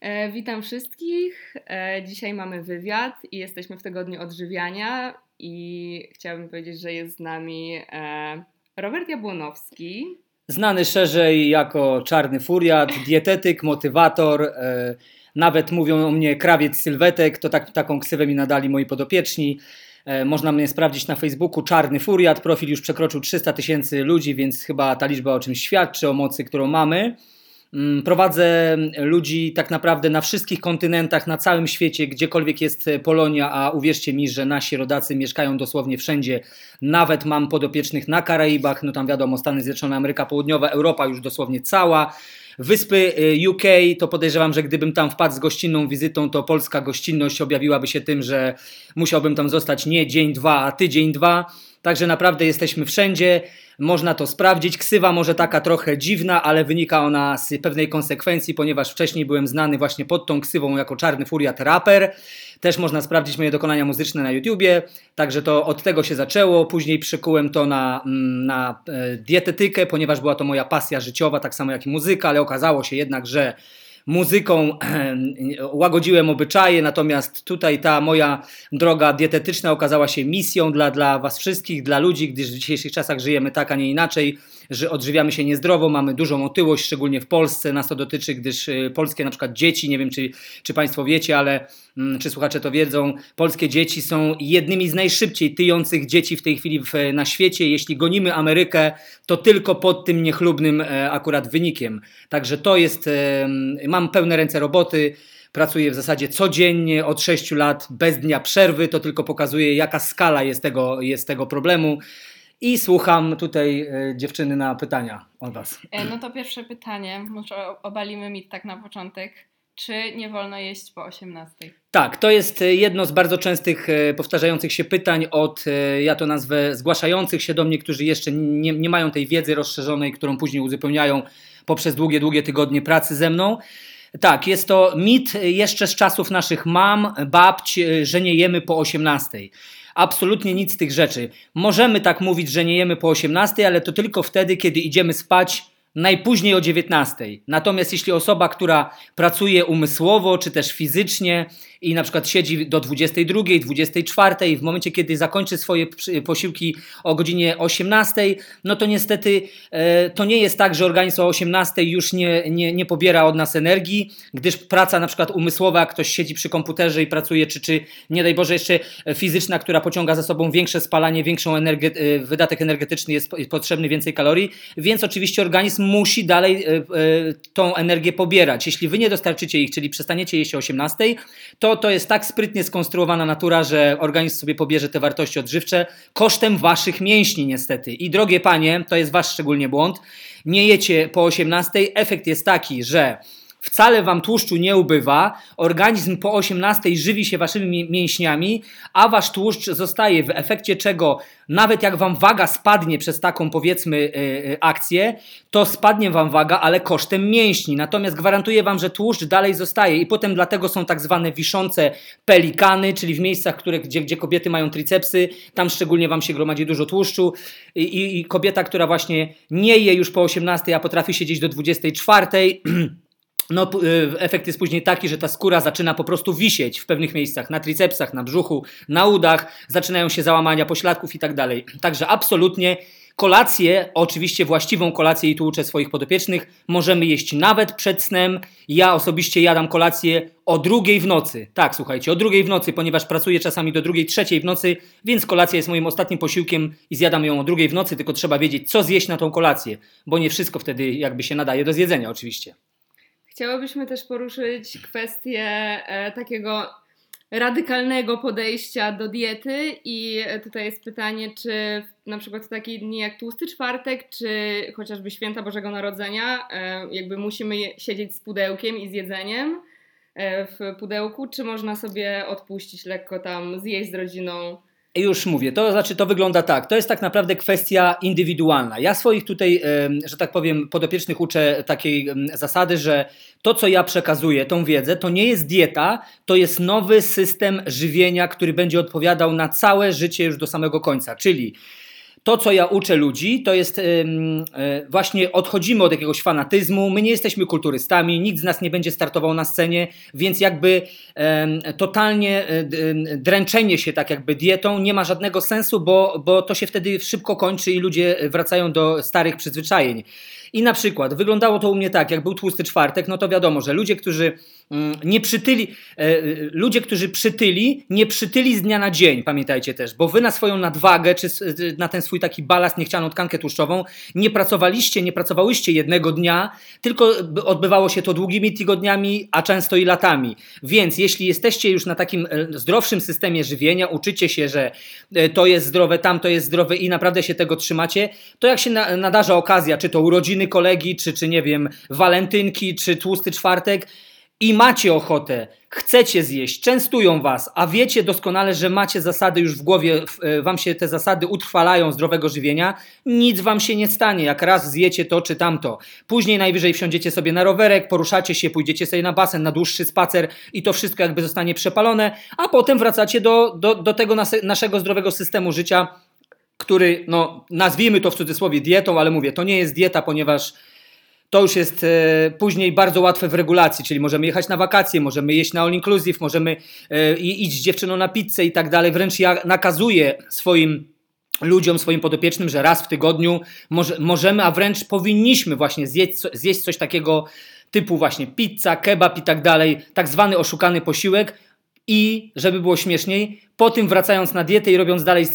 E, witam wszystkich. E, dzisiaj mamy wywiad i jesteśmy w tygodniu odżywiania i chciałabym powiedzieć, że jest z nami e, Robert Jabłonowski. Znany szerzej jako czarny furiat, dietetyk, motywator. Nawet mówią o mnie krawiec sylwetek, to tak, taką ksywę mi nadali moi podopieczni. Można mnie sprawdzić na Facebooku Czarny Furiat. Profil już przekroczył 300 tysięcy ludzi, więc chyba ta liczba o czymś świadczy, o mocy, którą mamy. Mm, prowadzę ludzi tak naprawdę na wszystkich kontynentach, na całym świecie, gdziekolwiek jest Polonia, a uwierzcie mi, że nasi rodacy mieszkają dosłownie wszędzie. Nawet mam podopiecznych na Karaibach, no tam wiadomo, Stany Zjednoczone, Ameryka Południowa, Europa już dosłownie cała. Wyspy y, UK, to podejrzewam, że gdybym tam wpadł z gościnną wizytą, to polska gościnność objawiłaby się tym, że musiałbym tam zostać nie dzień, dwa, a tydzień, dwa. Także naprawdę jesteśmy wszędzie. Można to sprawdzić. Ksywa może taka trochę dziwna, ale wynika ona z pewnej konsekwencji, ponieważ wcześniej byłem znany właśnie pod tą ksywą jako czarny furiat raper. Też można sprawdzić moje dokonania muzyczne na YouTubie, także to od tego się zaczęło. Później przykułem to na, mm, na e, dietetykę, ponieważ była to moja pasja życiowa, tak samo jak i muzyka, ale okazało się jednak, że muzyką łagodziłem obyczaje, natomiast tutaj ta moja droga dietetyczna okazała się misją dla, dla Was wszystkich, dla ludzi, gdyż w dzisiejszych czasach żyjemy tak, a nie inaczej, że odżywiamy się niezdrowo, mamy dużą otyłość, szczególnie w Polsce. Nas to dotyczy, gdyż y, polskie na przykład dzieci, nie wiem czy, czy Państwo wiecie, ale mm, czy słuchacze to wiedzą, polskie dzieci są jednymi z najszybciej tyjących dzieci w tej chwili w, na świecie. Jeśli gonimy Amerykę, to tylko pod tym niechlubnym e, akurat wynikiem. Także to jest, mam pełne ręce roboty. Pracuję w zasadzie codziennie od 6 lat bez dnia przerwy. To tylko pokazuje, jaka skala jest tego, jest tego problemu. I słucham tutaj e, dziewczyny na pytania od Was. E, no to pierwsze pytanie, może obalimy mit tak na początek. Czy nie wolno jeść po 18? Tak, to jest e, jedno z bardzo częstych powtarzających się pytań od, ja to nazwę, zgłaszających się do mnie, którzy jeszcze nie, nie mają tej wiedzy rozszerzonej, którą później uzupełniają poprzez długie, długie tygodnie pracy ze mną. Tak, jest to mit jeszcze z czasów naszych mam, babć, że nie jemy po 18. Absolutnie nic z tych rzeczy. Możemy tak mówić, że nie jemy po 18, ale to tylko wtedy, kiedy idziemy spać najpóźniej o 19. Natomiast jeśli osoba, która pracuje umysłowo czy też fizycznie i na przykład siedzi do 22, 24 i w momencie, kiedy zakończy swoje posiłki o godzinie 18, no to niestety e, to nie jest tak, że organizm o 18 już nie, nie, nie pobiera od nas energii, gdyż praca na przykład umysłowa, ktoś siedzi przy komputerze i pracuje, czy, czy nie daj Boże jeszcze fizyczna, która pociąga za sobą większe spalanie, większą energe e, wydatek energetyczny jest potrzebny, więcej kalorii, więc oczywiście organizm musi dalej e, e, tą energię pobierać. Jeśli wy nie dostarczycie ich, czyli przestaniecie jeść o 18, to to jest tak sprytnie skonstruowana natura, że organizm sobie pobierze te wartości odżywcze kosztem waszych mięśni niestety. I drogie panie, to jest wasz szczególnie błąd, nie jecie po 18, efekt jest taki, że wcale wam tłuszczu nie ubywa, organizm po 18 żywi się waszymi mięśniami, a wasz tłuszcz zostaje w efekcie czego nawet jak wam waga spadnie przez taką powiedzmy yy, akcję, to spadnie wam waga, ale kosztem mięśni. Natomiast gwarantuję wam, że tłuszcz dalej zostaje i potem dlatego są tak zwane wiszące pelikany, czyli w miejscach, które, gdzie, gdzie kobiety mają tricepsy, tam szczególnie wam się gromadzi dużo tłuszczu i, i, i kobieta, która właśnie nie je już po 18, a potrafi siedzieć do 24, no, y, efekt jest później taki, że ta skóra zaczyna po prostu wisieć w pewnych miejscach, na tricepsach, na brzuchu, na udach, zaczynają się załamania pośladków i tak dalej. Także absolutnie kolację, oczywiście właściwą kolację i tu uczę swoich podopiecznych, możemy jeść nawet przed snem. Ja osobiście jadam kolację o drugiej w nocy. Tak, słuchajcie, o drugiej w nocy, ponieważ pracuję czasami do drugiej, trzeciej w nocy, więc kolacja jest moim ostatnim posiłkiem i zjadam ją o drugiej w nocy, tylko trzeba wiedzieć, co zjeść na tą kolację, bo nie wszystko wtedy jakby się nadaje do zjedzenia oczywiście. Chciałabyśmy też poruszyć kwestię e, takiego radykalnego podejścia do diety i tutaj jest pytanie, czy na przykład w takie dni jak tłusty czwartek, czy chociażby święta Bożego Narodzenia, e, jakby musimy siedzieć z pudełkiem i z jedzeniem e, w pudełku, czy można sobie odpuścić lekko tam, zjeść z rodziną już mówię, to znaczy to wygląda tak. To jest tak naprawdę kwestia indywidualna. Ja swoich tutaj, że tak powiem, podopiecznych uczę takiej zasady, że to, co ja przekazuję, tą wiedzę, to nie jest dieta, to jest nowy system żywienia, który będzie odpowiadał na całe życie już do samego końca. Czyli to, co ja uczę ludzi, to jest właśnie odchodzimy od jakiegoś fanatyzmu. My nie jesteśmy kulturystami, nikt z nas nie będzie startował na scenie, więc jakby totalnie dręczenie się tak jakby dietą nie ma żadnego sensu, bo, bo to się wtedy szybko kończy i ludzie wracają do starych przyzwyczajeń. I na przykład wyglądało to u mnie tak, jak był tłusty czwartek, no to wiadomo, że ludzie, którzy nie przytyli, e, e, ludzie, którzy przytyli, nie przytyli z dnia na dzień, pamiętajcie też, bo wy na swoją nadwagę, czy na ten swój taki balast, niechcianą tkankę tłuszczową, nie pracowaliście, nie pracowałyście jednego dnia, tylko odbywało się to długimi tygodniami, a często i latami. Więc jeśli jesteście już na takim e, zdrowszym systemie żywienia, uczycie się, że to jest zdrowe, tam to jest zdrowe i naprawdę się tego trzymacie, to jak się nadarza okazja, czy to urodziny kolegi, czy, czy nie wiem, walentynki, czy tłusty czwartek i macie ochotę, chcecie zjeść, częstują was, a wiecie doskonale, że macie zasady już w głowie, e, wam się te zasady utrwalają zdrowego żywienia, nic wam się nie stanie, jak raz zjecie to czy tamto. Później najwyżej wsiądziecie sobie na rowerek, poruszacie się, pójdziecie sobie na basen, na dłuższy spacer i to wszystko jakby zostanie przepalone, a potem wracacie do, do, do tego naszego zdrowego systemu życia, który, no, nazwijmy to w cudzysłowie dietą, ale mówię, to nie jest dieta, ponieważ to już jest e, później bardzo łatwe w regulacji, czyli możemy jechać na wakacje, możemy jeść na all inclusive, możemy e, iść z dziewczyną na pizzę i tak dalej. Wręcz ja nakazuję swoim ludziom, swoim podopiecznym, że raz w tygodniu może, możemy, a wręcz powinniśmy właśnie zjeść, zjeść coś takiego typu właśnie pizza, kebab i tak dalej, tak zwany oszukany posiłek, i żeby było śmieszniej, po tym wracając na dietę i robiąc dalej,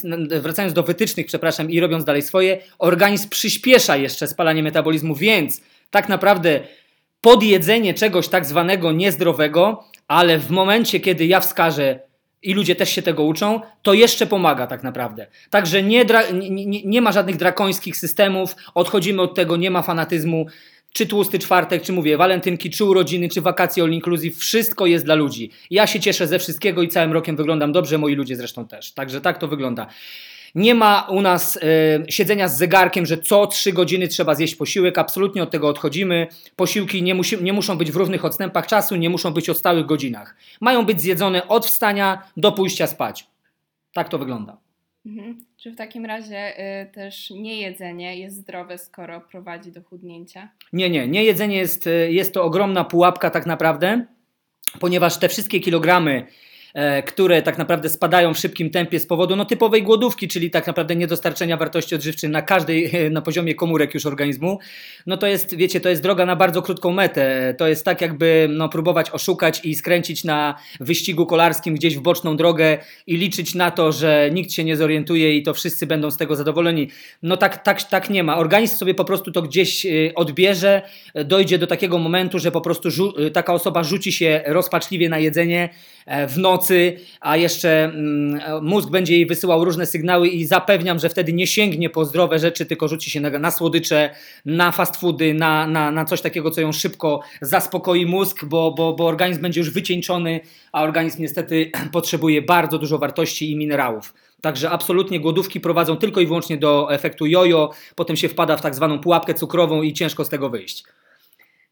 wracając do wytycznych, przepraszam, i robiąc dalej swoje, organizm przyspiesza jeszcze spalanie metabolizmu, więc tak naprawdę podjedzenie czegoś tak zwanego niezdrowego, ale w momencie, kiedy ja wskażę i ludzie też się tego uczą, to jeszcze pomaga tak naprawdę. Także nie, nie, nie, ma żadnych drakońskich systemów, odchodzimy od tego, nie ma fanatyzmu czy tłusty czwartek, czy mówię, walentynki, czy urodziny, czy wakacje all inclusive, wszystko jest dla ludzi. Ja się cieszę ze wszystkiego i całym rokiem wyglądam dobrze, moi ludzie zresztą też. Także tak to wygląda. Nie ma u nas y, siedzenia z zegarkiem, że co trzy godziny trzeba zjeść posiłek. Absolutnie od tego odchodzimy. Posiłki nie, musi, nie muszą być w równych odstępach czasu, nie muszą być o stałych godzinach. Mają być zjedzone od wstania do pójścia spać. Tak to wygląda. Mhm. Czy w takim razie y, też niejedzenie jest zdrowe, skoro prowadzi do chudnięcia? Nie, nie. Niejedzenie jest, y, jest to ogromna pułapka tak naprawdę, ponieważ te wszystkie kilogramy które tak naprawdę spadają w szybkim tempie z powodu no, typowej głodówki, czyli tak naprawdę niedostarczenia wartości odżywczej na każdej, na poziomie komórek już organizmu, no to jest, wiecie, to jest droga na bardzo krótką metę. To jest tak jakby no, próbować oszukać i skręcić na wyścigu kolarskim gdzieś w boczną drogę i liczyć na to, że nikt się nie zorientuje i to wszyscy będą z tego zadowoleni. No tak, tak, tak nie ma. Organizm sobie po prostu to gdzieś y, odbierze, dojdzie do takiego momentu, że po prostu taka osoba rzuci się rozpaczliwie na jedzenie e, w nocy, a jeszcze mm, mózg będzie jej wysyłał różne sygnały i zapewniam, że wtedy nie sięgnie po zdrowe rzeczy, tylko rzuci się na, na słodycze, na fast foody, na, na, na coś takiego, co ją szybko zaspokoi mózg, bo, bo, bo organizm będzie już wycieńczony, a organizm niestety potrzebuje bardzo dużo wartości i minerałów. Także absolutnie głodówki prowadzą tylko i wyłącznie do efektu jojo, potem się wpada w tak zwaną pułapkę cukrową i ciężko z tego wyjść.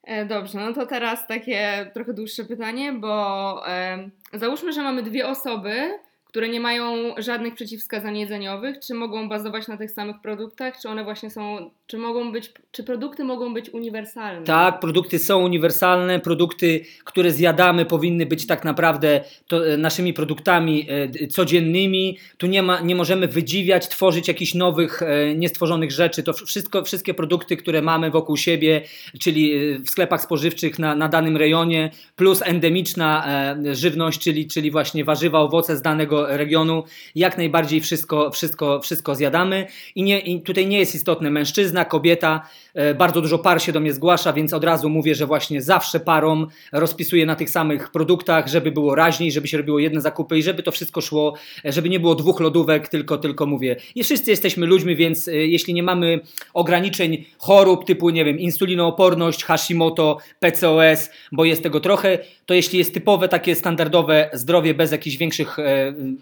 E, dobrze, no to teraz takie trochę dłuższe pytanie, bo e, załóżmy, że mamy dwie osoby, które nie mają żadnych przeciwwskazań jedzeniowych, czy mogą bazować na tych samych produktach, czy one właśnie są, czy mogą być, czy produkty mogą być uniwersalne? Tak, produkty są uniwersalne, produkty, które zjadamy powinny być tak naprawdę to, e, naszymi produktami e, codziennymi. Tu nie, ma, nie możemy wydziwiać, tworzyć jakichś nowych, e, niestworzonych rzeczy. To wszystko, wszystkie produkty, które mamy wokół siebie, czyli e, w sklepach spożywczych na, na danym rejonie, plus endemiczna e, żywność, czyli, czyli właśnie warzywa, owoce z danego regionu, jak najbardziej wszystko, wszystko, wszystko zjadamy. I, nie, i tutaj nie jest istotne mężczyzna, kobieta, e, bardzo dużo par się do mnie zgłasza, więc od razu mówię, że właśnie zawsze parom rozpisuję na tych samych produktach, żeby było raźniej, żeby się robiło jedne zakupy i żeby to wszystko szło, e, żeby nie było dwóch lodówek, tylko, tylko mówię. I wszyscy jesteśmy ludźmi, więc e, jeśli nie mamy ograniczeń chorób typu, nie wiem, insulinooporność, Hashimoto, PCOS, bo jest tego trochę, to jeśli jest typowe takie standardowe zdrowie bez jakichś większych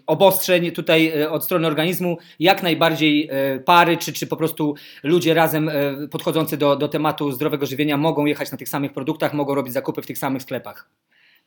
obostrzeń tutaj e, od strony organizmu, jak najbardziej e, pary, czy, czy po prostu ludzie razem podchodzący do, do tematu zdrowego żywienia mogą jechać na tych samych produktach, mogą robić zakupy w tych samych sklepach.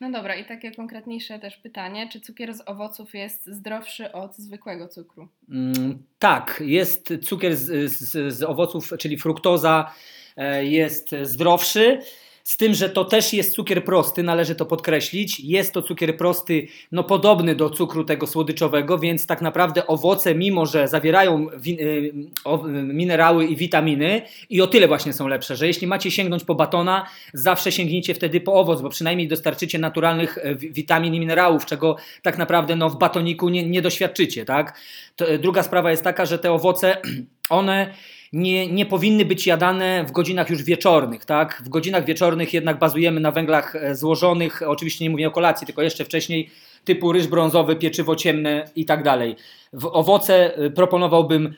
No dobra, i takie konkretniejsze też pytanie, czy cukier z owoców jest zdrowszy od zwykłego cukru? Mm, tak, jest cukier z, z, z owoców, czyli fruktoza e, jest zdrowszy. Z tym, że to też jest cukier prosty, należy to podkreślić. Jest to cukier prosty, no podobny do cukru tego słodyczowego, więc tak naprawdę owoce, mimo że zawierają wi- y, o, minerały i witaminy, i o tyle właśnie są lepsze, że jeśli macie sięgnąć po batona, zawsze sięgnijcie wtedy po owoc, bo przynajmniej dostarczycie naturalnych wi- witamin i minerałów, czego tak naprawdę no, w batoniku nie, nie doświadczycie. Tak? To, druga sprawa jest taka, że te owoce, one nie, nie powinny być jadane w godzinach już wieczornych. Tak? W godzinach wieczornych jednak bazujemy na węglach e, złożonych, oczywiście nie mówię o kolacji, tylko jeszcze wcześniej, typu ryż brązowy, pieczywo ciemne i tak dalej. W owoce e, proponowałbym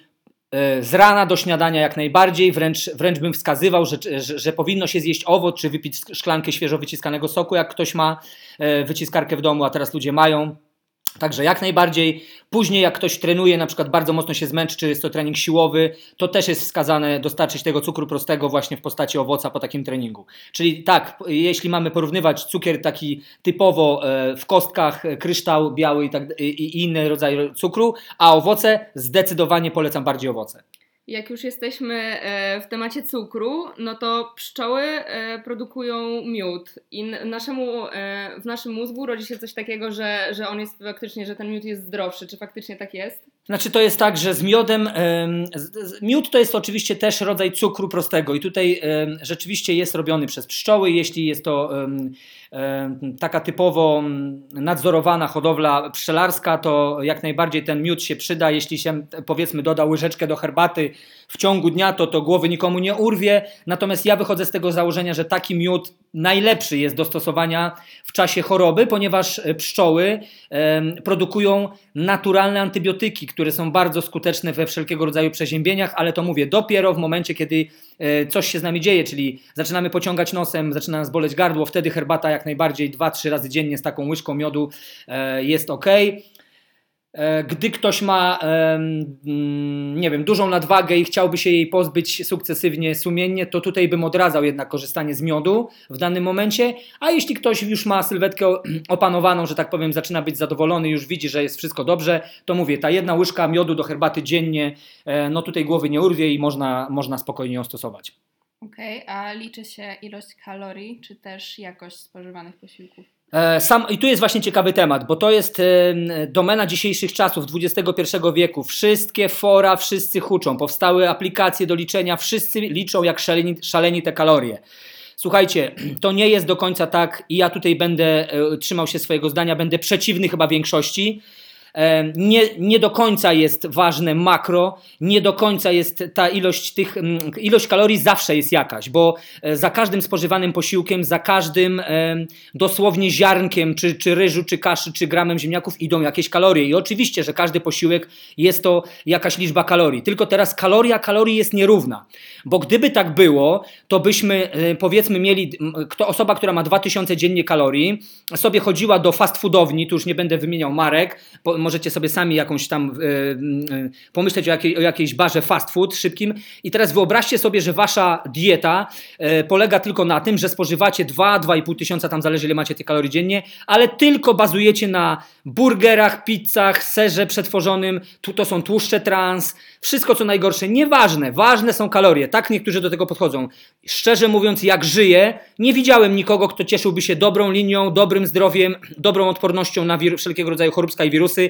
e, z rana do śniadania jak najbardziej, wręcz, wręcz bym wskazywał, że, że, że powinno się zjeść owoc, czy wypić szklankę świeżo wyciskanego soku, jak ktoś ma wyciskarkę w domu, a teraz ludzie mają. Także jak najbardziej. Później, jak ktoś trenuje, na przykład bardzo mocno się zmęczy, czy jest to trening siłowy, to też jest wskazane dostarczyć tego cukru prostego właśnie w postaci owoca po takim treningu. Czyli tak, jeśli mamy porównywać cukier taki typowo e, w kostkach, kryształ biały i, tak, i inne rodzaje cukru, a owoce zdecydowanie polecam bardziej owoce. Jak już jesteśmy e, w temacie cukru, no to pszczoły e, produkują miód i naszemu, e, w naszym mózgu rodzi się coś takiego, że, że on jest faktycznie, że ten miód jest zdrowszy. Czy faktycznie tak jest? Znaczy to jest tak, że z miodem, miód to jest oczywiście też rodzaj cukru prostego i tutaj rzeczywiście jest robiony przez pszczoły, jeśli jest to taka typowo mm, nadzorowana hodowla pszczelarska, to jak najbardziej ten miód się przyda, jeśli się powiedzmy doda łyżeczkę do herbaty w ciągu dnia, to to głowy nikomu nie urwie, natomiast ja wychodzę z tego założenia, że taki miód najlepszy jest do stosowania w czasie choroby, ponieważ e, pszczoły produkują naturalne antybiotyki, które są bardzo skuteczne we wszelkiego rodzaju przeziębieniach, ale to mówię dopiero w momencie, kiedy e, coś się z nami dzieje, czyli zaczynamy pociągać nosem, zaczyna nas boleć gardło, wtedy herbata jak najbardziej 2-3 razy dziennie z taką łyżką miodu e, jest ok. E, Gdy ktoś ma, mm, nie wiem, dużą nadwagę i chciałby się jej pozbyć sukcesywnie, sumiennie, to tutaj bym odradzał jednak korzystanie z miodu w danym momencie. A jeśli ktoś już ma sylwetkę opanowaną, że tak powiem, zaczyna być zadowolony, już widzi, że jest wszystko dobrze, to mówię, ta jedna łyżka miodu do herbaty dziennie, e, no tutaj głowy nie urwie i można, można spokojnie ją stosować. Okej, a liczy się ilość kalorii, czy też jakość spożywanych posiłków? E, Sam, I tu jest właśnie ciekawy temat, bo to jest e, domena dzisiejszych czasów, XXI wieku. Wszystkie fora, wszyscy huczą. Powstały aplikacje do liczenia, wszyscy liczą jak szaleni, szaleni te kalorie. Słuchajcie, to nie jest do końca tak i ja tutaj będę e, trzymał się swojego zdania, będę przeciwny chyba większości. E, Nie, nie do końca jest ważne makro, nie do końca jest ta ilość tych, mm, ilość kalorii zawsze jest jakaś, bo e, za każdym spożywanym posiłkiem, za każdym em, dosłownie ziarnkiem, czy, czy ryżu, czy kaszy, czy gramem ziemniaków idą jakieś kalorie. I oczywiście, że każdy posiłek jest to jakaś liczba kalorii. Tylko teraz kaloria kalorii jest nierówna, bo gdyby tak było, to byśmy e, powiedzmy mieli, kto, osoba, która ma 2000 dziennie kalorii, sobie chodziła do fast foodowni, tu już nie będę wymieniał marek, możecie sobie sami jakąś tam e, pomyśleć o, jakiej, o jakiejś barze fast food szybkim. I teraz wyobraźcie sobie, że wasza dieta e, polega tylko na tym, że spożywacie 2-2,5 tysiąca, tam zależy ile macie tych kalorii dziennie, ale tylko bazujecie na burgerach, pizzach, serze przetworzonym, tu to są tłuszcze trans, wszystko co najgorsze, nieważne, ważne są kalorie, tak niektórzy do tego podchodzą. Szczerze mówiąc, jak żyję, nie widziałem nikogo, kto cieszyłby się dobrą linią, dobrym zdrowiem, dobrą odpornością na wir- wszelkiego rodzaju choróbska i wirusy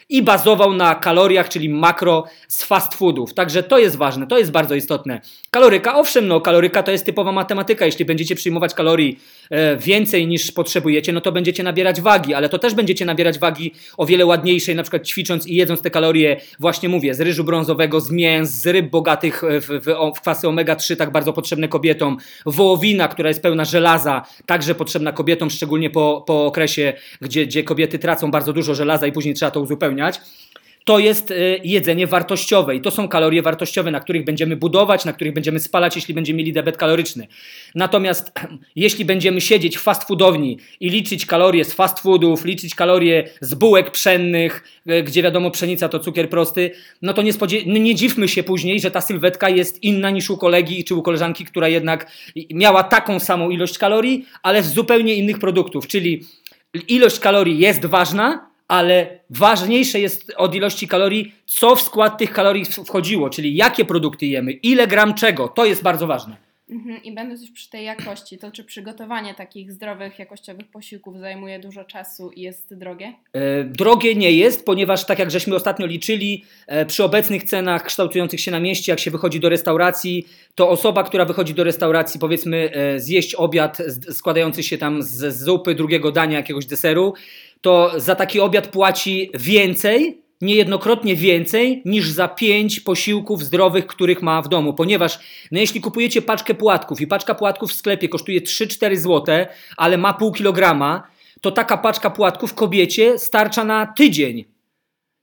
i bazował na kaloriach, czyli makro z fast foodów. Także to jest ważne, to jest bardzo istotne. Kaloryka, owszem, no kaloryka to jest typowa matematyka. Jeśli będziecie przyjmować kalorii e, więcej niż potrzebujecie, no to będziecie nabierać wagi, ale to też będziecie nabierać wagi o wiele ładniejszej, na przykład ćwicząc i jedząc te kalorie, właśnie mówię, z ryżu brązowego, z mięs, z ryb bogatych w, w, w kwasy omega-3, tak bardzo potrzebne kobietom, wołowina, która jest pełna żelaza, także potrzebna kobietom, szczególnie po, po okresie, gdzie, gdzie kobiety tracą bardzo dużo żelaza i później trzeba to uzupełniać. To jest y, jedzenie wartościowe i to są kalorie wartościowe, na których będziemy budować, na których będziemy spalać, jeśli będziemy mieli debet kaloryczny. Natomiast jeśli będziemy siedzieć w fast foodowni i liczyć kalorie z fast foodów, liczyć kalorie z bułek pszennych, y, gdzie wiadomo pszenica to cukier prosty, no to nie, no nie dziwmy się później, że ta sylwetka jest inna niż u kolegi czy u koleżanki, która jednak miała taką samą ilość kalorii, ale z zupełnie innych produktów, czyli ilość kalorii jest ważna, ale ważniejsze jest od ilości kalorii, co w skład tych kalorii wchodziło, czyli jakie produkty jemy, ile gram czego, to jest bardzo ważne. Mhm. I będąc już przy tej jakości, to czy przygotowanie takich zdrowych, jakościowych posiłków zajmuje dużo czasu i jest drogie? E, drogie nie jest, ponieważ tak jak żeśmy ostatnio liczyli, e, przy obecnych cenach kształtujących się na mieście, jak się wychodzi do restauracji, to osoba, która wychodzi do restauracji, powiedzmy, e, zjeść obiad składający się tam z zupy, drugiego dania, jakiegoś deseru, to za taki obiad płaci więcej niejednokrotnie więcej niż za pięć posiłków zdrowych, których ma w domu. Ponieważ no jeśli kupujecie paczkę płatków i paczka płatków w sklepie kosztuje 3-4 zł, ale ma pół kilograma, to taka paczka płatków kobiecie starcza na tydzień.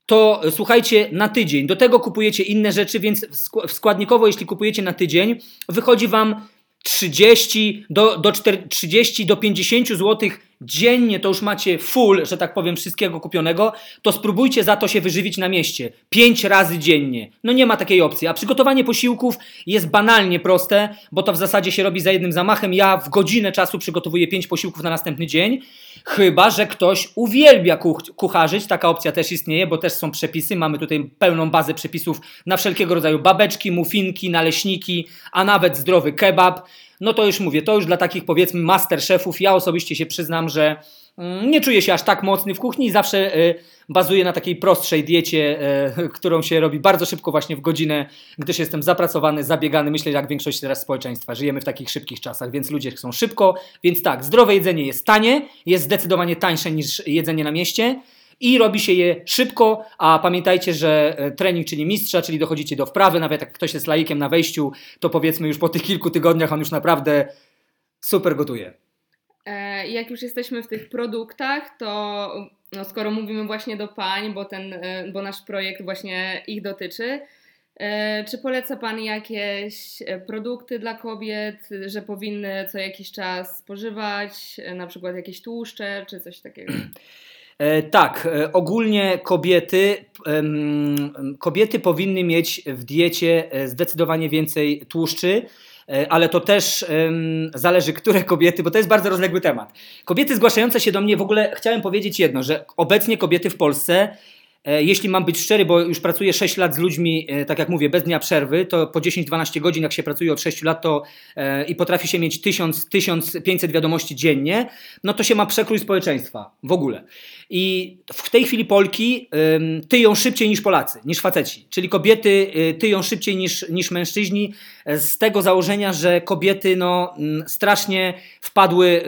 To słuchajcie, na tydzień. Do tego kupujecie inne rzeczy, więc składnikowo, jeśli kupujecie na tydzień, wychodzi Wam 30 do, do 4, 30 do 50 zł dziennie to już macie full, że tak powiem, wszystkiego kupionego, to spróbujcie za to się wyżywić na mieście. Pięć razy dziennie. No nie ma takiej opcji. A przygotowanie posiłków jest banalnie proste, bo to w zasadzie się robi za jednym zamachem. Ja w godzinę czasu przygotowuję pięć posiłków na następny dzień. Chyba, że ktoś uwielbia kuch kucharzyć, taka opcja też istnieje, bo też są przepisy. Mamy tutaj pełną bazę przepisów na wszelkiego rodzaju babeczki, muffinki, naleśniki, a nawet zdrowy kebab no to już mówię, to już dla takich powiedzmy masterchefów. Ja osobiście się przyznam, że nie czuję się aż tak mocny w kuchni i zawsze y, bazuję na takiej prostszej diecie, y, którą się robi bardzo szybko właśnie w godzinę, gdyż jestem zapracowany, zabiegany. Myślę, jak większość teraz społeczeństwa. Żyjemy w takich szybkich czasach, więc ludzie chcą szybko. Więc tak, zdrowe jedzenie jest tanie, jest zdecydowanie tańsze niż jedzenie na mieście i robi się je szybko, a pamiętajcie, że e, trening czyni mistrza, czyli dochodzicie do wprawy, nawet jak ktoś jest laikiem na wejściu, to powiedzmy już po tych kilku tygodniach on już naprawdę super gotuje. E, jak już jesteśmy w tych produktach, to no skoro mówimy właśnie do pań, bo, ten, e, bo nasz projekt właśnie ich dotyczy, czy poleca Pan jakieś produkty dla kobiet, że powinny co jakiś czas spożywać, na przykład jakieś tłuszcze, czy coś takiego? E, tak, e, ogólnie kobiety, kobiety powinny mieć w diecie e, zdecydowanie więcej tłuszczy, ale to też zależy, które kobiety, bo to jest bardzo rozległy temat. Kobiety zgłaszające się do mnie, w ogóle chciałem powiedzieć jedno, że obecnie kobiety w Polsce E, jeśli mam być szczery, bo już pracuję 6 lat z ludźmi, e, tak jak mówię, bez dnia przerwy, to po 10-12 godzin, jak się pracuje od 6 lat, to e, i potrafi się mieć 1000-1500 wiadomości dziennie, no to się ma przekrój społeczeństwa w ogóle. I w tej chwili Polki tyją szybciej niż Polacy, niż faceci. Czyli kobiety tyją szybciej niż, niż mężczyźni z tego założenia, że kobiety no, strasznie wpadły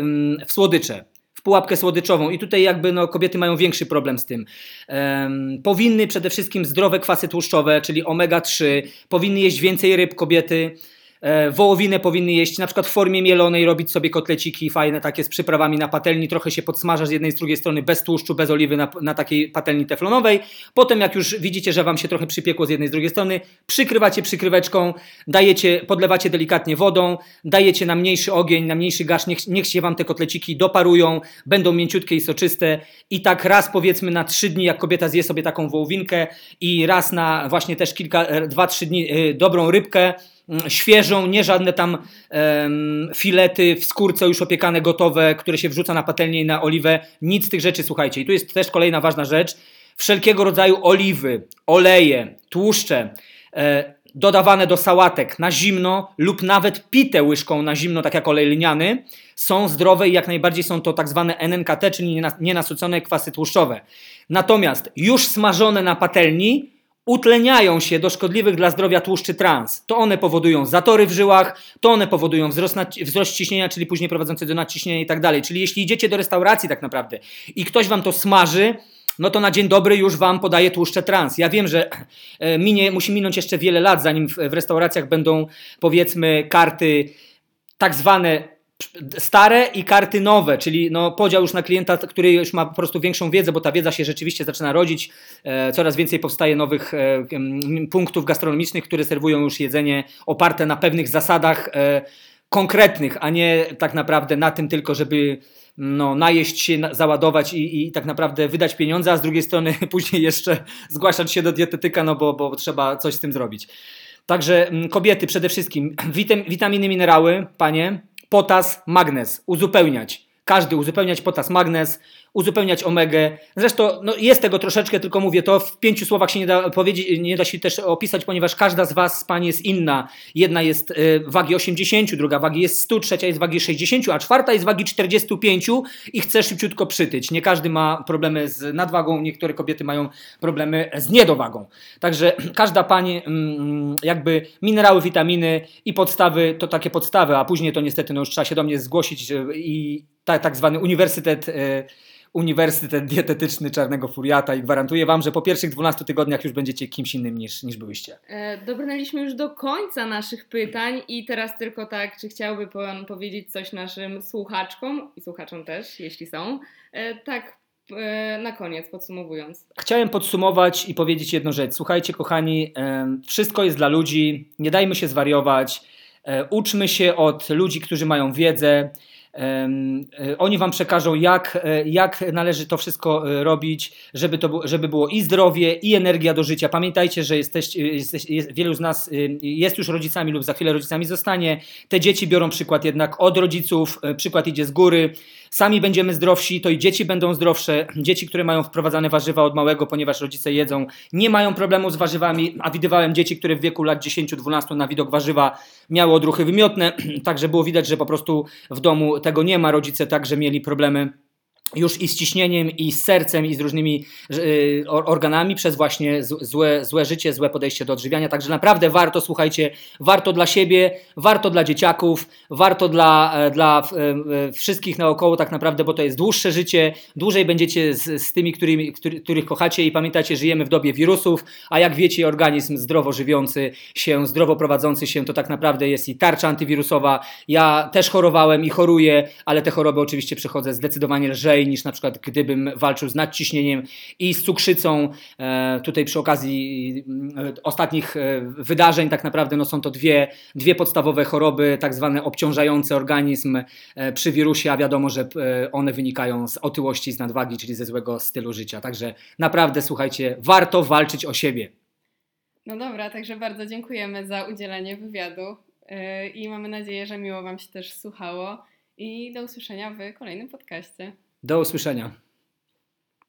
w słodycze pułapkę słodyczową. I tutaj jakby no, kobiety mają większy problem z tym. Um, powinny przede wszystkim zdrowe kwasy tłuszczowe, czyli omega-3, powinny jeść więcej ryb kobiety, wołowinę powinny jeść na przykład w formie mielonej, robić sobie kotleciki fajne takie z przyprawami na patelni, trochę się podsmaża z jednej z drugiej strony bez tłuszczu, bez oliwy na, na takiej patelni teflonowej. Potem jak już widzicie, że Wam się trochę przypiekło z jednej z drugiej strony, przykrywacie przykryweczką, dajecie, podlewacie delikatnie wodą, dajecie na mniejszy ogień, na mniejszy gasz, niech, niech się Wam te kotleciki doparują, będą mięciutkie i soczyste i tak raz powiedzmy na trzy dni, jak kobieta zje sobie taką wołowinkę i raz na właśnie też kilka, e, dwa, trzy dni yy, dobrą rybkę, świeżą, nie żadne tam um, filety w skórce już opiekane, gotowe, które się wrzuca na patelnię i na oliwę. Nic z tych rzeczy, słuchajcie. I tu jest też kolejna ważna rzecz. Wszelkiego rodzaju oliwy, oleje, tłuszcze, e, dodawane do sałatek na zimno lub nawet pite łyżką na zimno, tak jak olej liniany, są zdrowe i jak najbardziej są to tak zwane NNKT, czyli nienasycone kwasy tłuszczowe. Natomiast już smażone na patelni utleniają się do szkodliwych dla zdrowia tłuszczy trans. To one powodują zatory w żyłach, to one powodują wzrost, wzrost ciśnienia, czyli później prowadzące do nadciśnienia i tak dalej. Czyli jeśli idziecie do restauracji tak naprawdę i ktoś wam to smaży, no to na dzień dobry już wam podaje tłuszcze trans. Ja wiem, że e, minie, musi minąć jeszcze wiele lat, zanim w, w restauracjach będą powiedzmy karty tak zwane stare i karty nowe, czyli no podział już na klienta, który już ma po prostu większą wiedzę, bo ta wiedza się rzeczywiście zaczyna rodzić. E, coraz więcej powstaje nowych e, punktów gastronomicznych, które serwują już jedzenie oparte na pewnych zasadach e, konkretnych, a nie tak naprawdę na tym tylko, żeby no, najeść się, załadować i, i tak naprawdę wydać pieniądze, a z drugiej strony później jeszcze zgłaszać się do dietetyka, no bo, bo trzeba coś z tym zrobić. Także kobiety przede wszystkim, witaminy, minerały, panie, potas, magnez, uzupełniać. Każdy uzupełniać potas, magnez, uzupełniać omegę. Zresztą no, jest tego troszeczkę, tylko mówię, to w pięciu słowach się nie da powiedzieć, nie da się też opisać, ponieważ każda z Was, Pani, jest inna. Jedna jest y, wagi 80, druga wagi jest 100, trzecia jest wagi 60, a czwarta jest wagi 45 i chce szybciutko przytyć. Nie każdy ma problemy z nadwagą, niektóre kobiety mają problemy z niedowagą. Także każda Pani, mm, jakby minerały, witaminy i podstawy, to takie podstawy, a później to niestety no, już trzeba się do mnie zgłosić y, i tak, tak zwany uniwersytet y, Uniwersytet Dietetyczny Czarnego Furiata i gwarantuję Wam, że po pierwszych 12 tygodniach już będziecie kimś innym niż, niż byłyście. E, dobrnęliśmy już do końca naszych pytań i teraz tylko tak, czy chciałby Pan powiedzieć coś naszym słuchaczkom i słuchaczom też, jeśli są, e, tak e, na koniec podsumowując. Chciałem podsumować i powiedzieć jedną rzecz. Słuchajcie, kochani, wszystko jest dla ludzi, nie dajmy się zwariować, uczmy się od ludzi, którzy mają wiedzę. E, oni Wam przekażą, jak, e, jak należy to wszystko e, robić, żeby, to, żeby było i zdrowie, i energia do życia. Pamiętajcie, że jesteście, jesteś, jest, wielu z nas jest już rodzicami lub za chwilę rodzicami zostanie. Te dzieci biorą przykład jednak od rodziców, przykład idzie z góry. Sami będziemy zdrowsi, to i dzieci będą zdrowsze. Dzieci, które mają wprowadzane warzywa od małego, ponieważ rodzice jedzą, nie mają problemu z warzywami, a widywałem dzieci, które w wieku lat 10-12 na widok warzywa miały odruchy wymiotne, także było widać, że po prostu w domu tego nie ma. Rodzice także mieli problemy już i z ciśnieniem, i z sercem, i z różnymi y, organami przez właśnie złe, złe życie, złe podejście do odżywiania. Także naprawdę warto, słuchajcie, warto dla siebie, warto dla dzieciaków, warto dla, e, dla e, wszystkich naokoło tak naprawdę, bo to jest dłuższe życie, dłużej będziecie z, z tymi, którymi, który, których kochacie i pamiętacie, żyjemy w dobie wirusów, a jak wiecie, organizm zdrowo żywiący się, zdrowo prowadzący się, to tak naprawdę jest i tarcza antywirusowa. Ja też chorowałem i choruję, ale te choroby oczywiście przechodzę zdecydowanie lżej, niż na przykład gdybym walczył z nadciśnieniem i z cukrzycą. E, tutaj przy okazji e, ostatnich e, wydarzeń tak naprawdę no są to dwie, dwie podstawowe choroby, tak zwane obciążające organizm przy wirusie, a wiadomo, że one wynikają z otyłości, z nadwagi, czyli ze złego stylu życia. Także naprawdę słuchajcie, warto walczyć o siebie. No dobra, także bardzo dziękujemy za udzielenie wywiadu i mamy nadzieję, że miło Wam się też słuchało i do usłyszenia w kolejnym podcaście. Do usłyszenia.